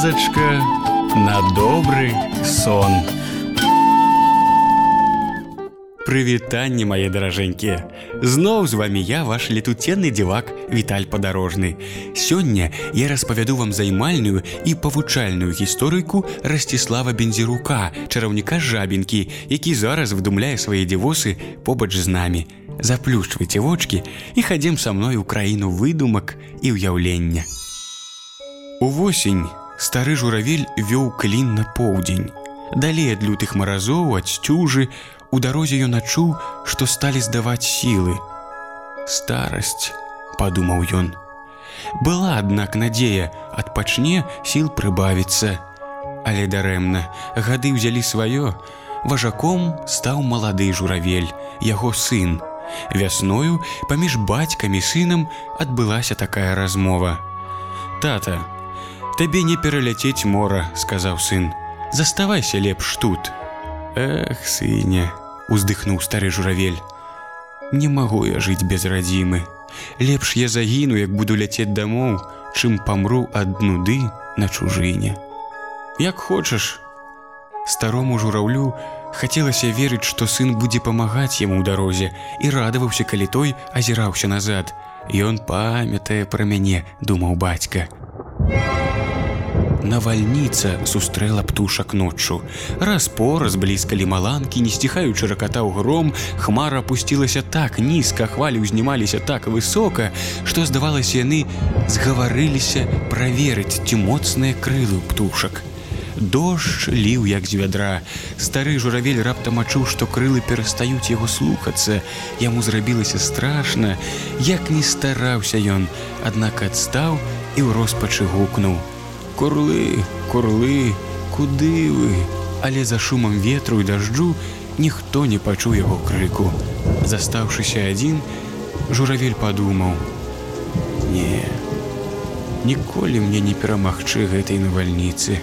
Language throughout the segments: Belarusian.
казачка на добры сон. Прывітанне мае даражэнькія. Зноў з вами я ваш летуценны дзівак Віталь падарожны. Сёння я распавяду вам займальную і павучальную гісторыку Расціслава Бензірука, чараўніка жабінкі, які зараз выдумляе свае дзівосы побач з намі. Заплюшчвайце вочки і хадзем са мной у краіну выдумак і ўяўлення. Увосень Стары журавель вёў клін на поўдзень. Далей ад лютых маразоў ад сцюжы у дарозе ён адчуў, што сталі здаваць сілы. Старасць, падумаў ён. Была, аднак надзея, адпачне сіл прыбавіцца. Але дарэмна, гады ўзялі сваё, Важаком стаў малады журавель, яго сын. Вясною паміж бацькамі сынам адбылася такая размова. Тата, табе не пераляцець мора, сказаў сын. Заставайся лепш тут. Эх, сыне, уздыхнуў стары журавель. Не магу я жыць без радзімы. Лепш я загіну, як буду ляцець дамоў, чым памру ад нуды на чужыне. Як хочаш, Старому жураўлю хацелася верыць, што сын будзе памагаць яму ў дарозе і радаваўся, калі той азіраўся назад. Ён памятае пра мяне, думаў бацька. Навальніца сустрэла птушак ноччу. Раз-пораз блізкалі маланкі, не сціхаючы ракатаў гром, хмара опусцілася так нізка, хвалі ўзнімаліся так высока, што здавалася, яны згаварыліся праверыць, ці моцныя крылы птушак. Дождж ліў як з вядра. Стары журавель раптам адчуў, што крылы перастаюць яго слухацца. Яму зрабілася страшна, як не стараўся ён, аднак адстаў і ў роспачы гукнуў: Курлы, курлы, куды вы? Але за шумам ветру і дажджу ніхто не пачуў яго крыку. Застаўшыся адзін, журавель падумаў: Не, Ніколі мне не перамагчы гэтай навальніцы.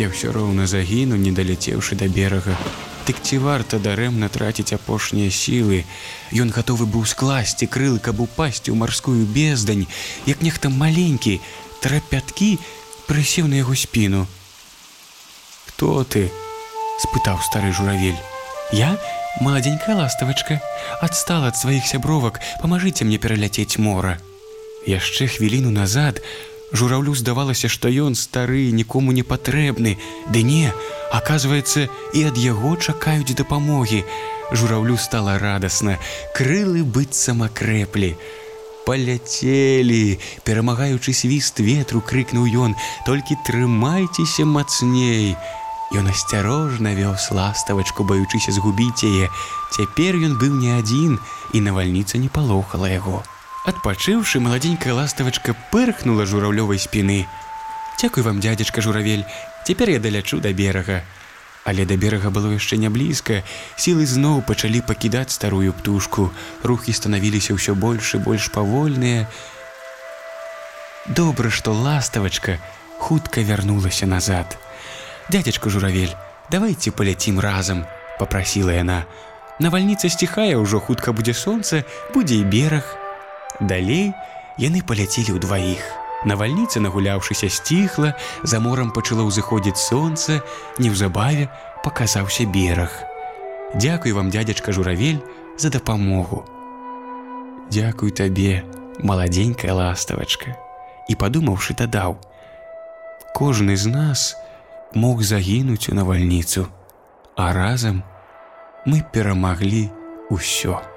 Я ўсё роўна загіну, не даляцеўшы да берага. Дык ці варта дарэмна траціць апошнія сілы. Ён гатовы быў скласці крылы, каб упасці ў марскую бездань, як нехта маленькі, трапяткі прысеў на яго спіну. Хто ты? спытаў стары журавель. Я маладзенькая ластавачка, адстала ад сваіх сябровак, памажыце мне пераляцець мора. Яшчэ хвіліну назад жураўлю здавалася, што ён стары нікому не патрэбны, Ды не, оказывается, і ад яго чакаюць дапамогі. Жураўлю стала радасна, крылы быццам акрэплі паляцелі перамагаючы свіст ветру крыкнуў ён толькі трымайцеся мацней! Ён асцярожна вёз ластавачку баючыся згубіць яе. Цяпер ён быў не адзін і навальніца не палохала яго. Адпачыўшы маладзенькая ластавачка пырхнула жураўлёвай спіны. Дякуй вам дядзечка журавель цяпер я далячу да берага Але да берага было яшчэ не блізка. Сілы зноў пачалі пакідаць старую птушку. Рухі станавіліся ўсё больш і больш павольныя. Добра, што ластавачка хутка вярнулася назад. Дядзячка журавель, давайте паляцім разам, попрасіла яна. Навальніца сціхае ўжо хутка будзе сонца, будзе і бераг. Далей яны паляцелі ў дваіх. Навальніца, нагуляўшыся сціхла, за морам пачало ўзыходзіць сонца, неўзабаве паказаўся бераг. Дякуй вам, дядзячка журавель, за дапамогу. Дякуй табе, маладзенькая ластавачка. І падумаўшы, дадаў: Кожны з нас мог загінуць у навальніцу, а разам мы перамаглі ўсё.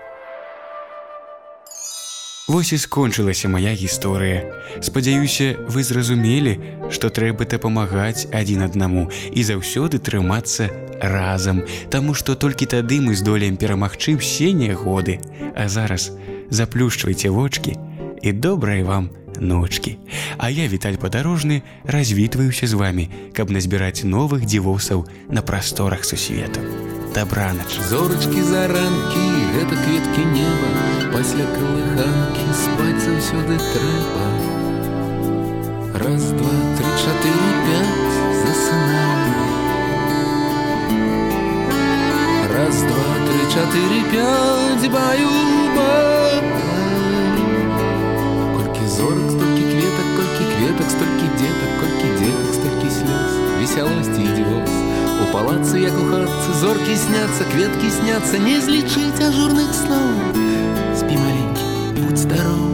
Вось і скончылася моя гісторыя. Спадзяюся, вы зразумелі, што трэба дапамагаць адзін аднаму і заўсёды трымацца разам, Таму што толькі тады мы здолеем перамагчы ўсе нягоды. А зараз заплюшчвайце вочки і добрай вам ночки. А я віталь падарожны развітваюся з вами, каб назбіраць новых дзівосаў на прасторах сусвету. Дабранач зорачкі заранкі гэта кветкі неба. Пасля калыханкі спаць заўсёды трэба раз два три чатыры пять засынаем раз два три чатыры пять баю колькі снятся, кветкі сняцца, не злічыць ажурных сноў. Спі маленькі, будь здоров.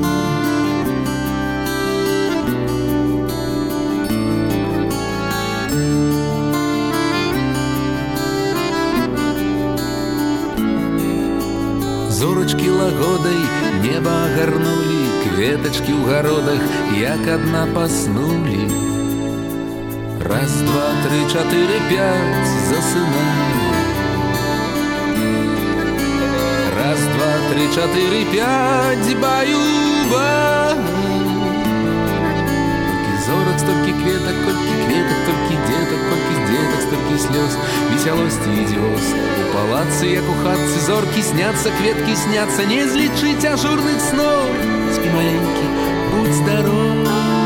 Зорачкі лагодай неба агарнулі, кветачкі ў гародах, як адна паснулі. Раз, два, три, чатыры, пять засынаю. Раз, два, три, чатыры, пять баю-ба. Толькі зорак, столькі кветак, колькі кветак, толькі детак, колькі детак, столькі слёз, весялосці і дзёз. У палацы, як у хатцы, зоркі сняцца, кветкі сняцца, не злічыць ажурных сноў. Спі маленькі, будь здоров.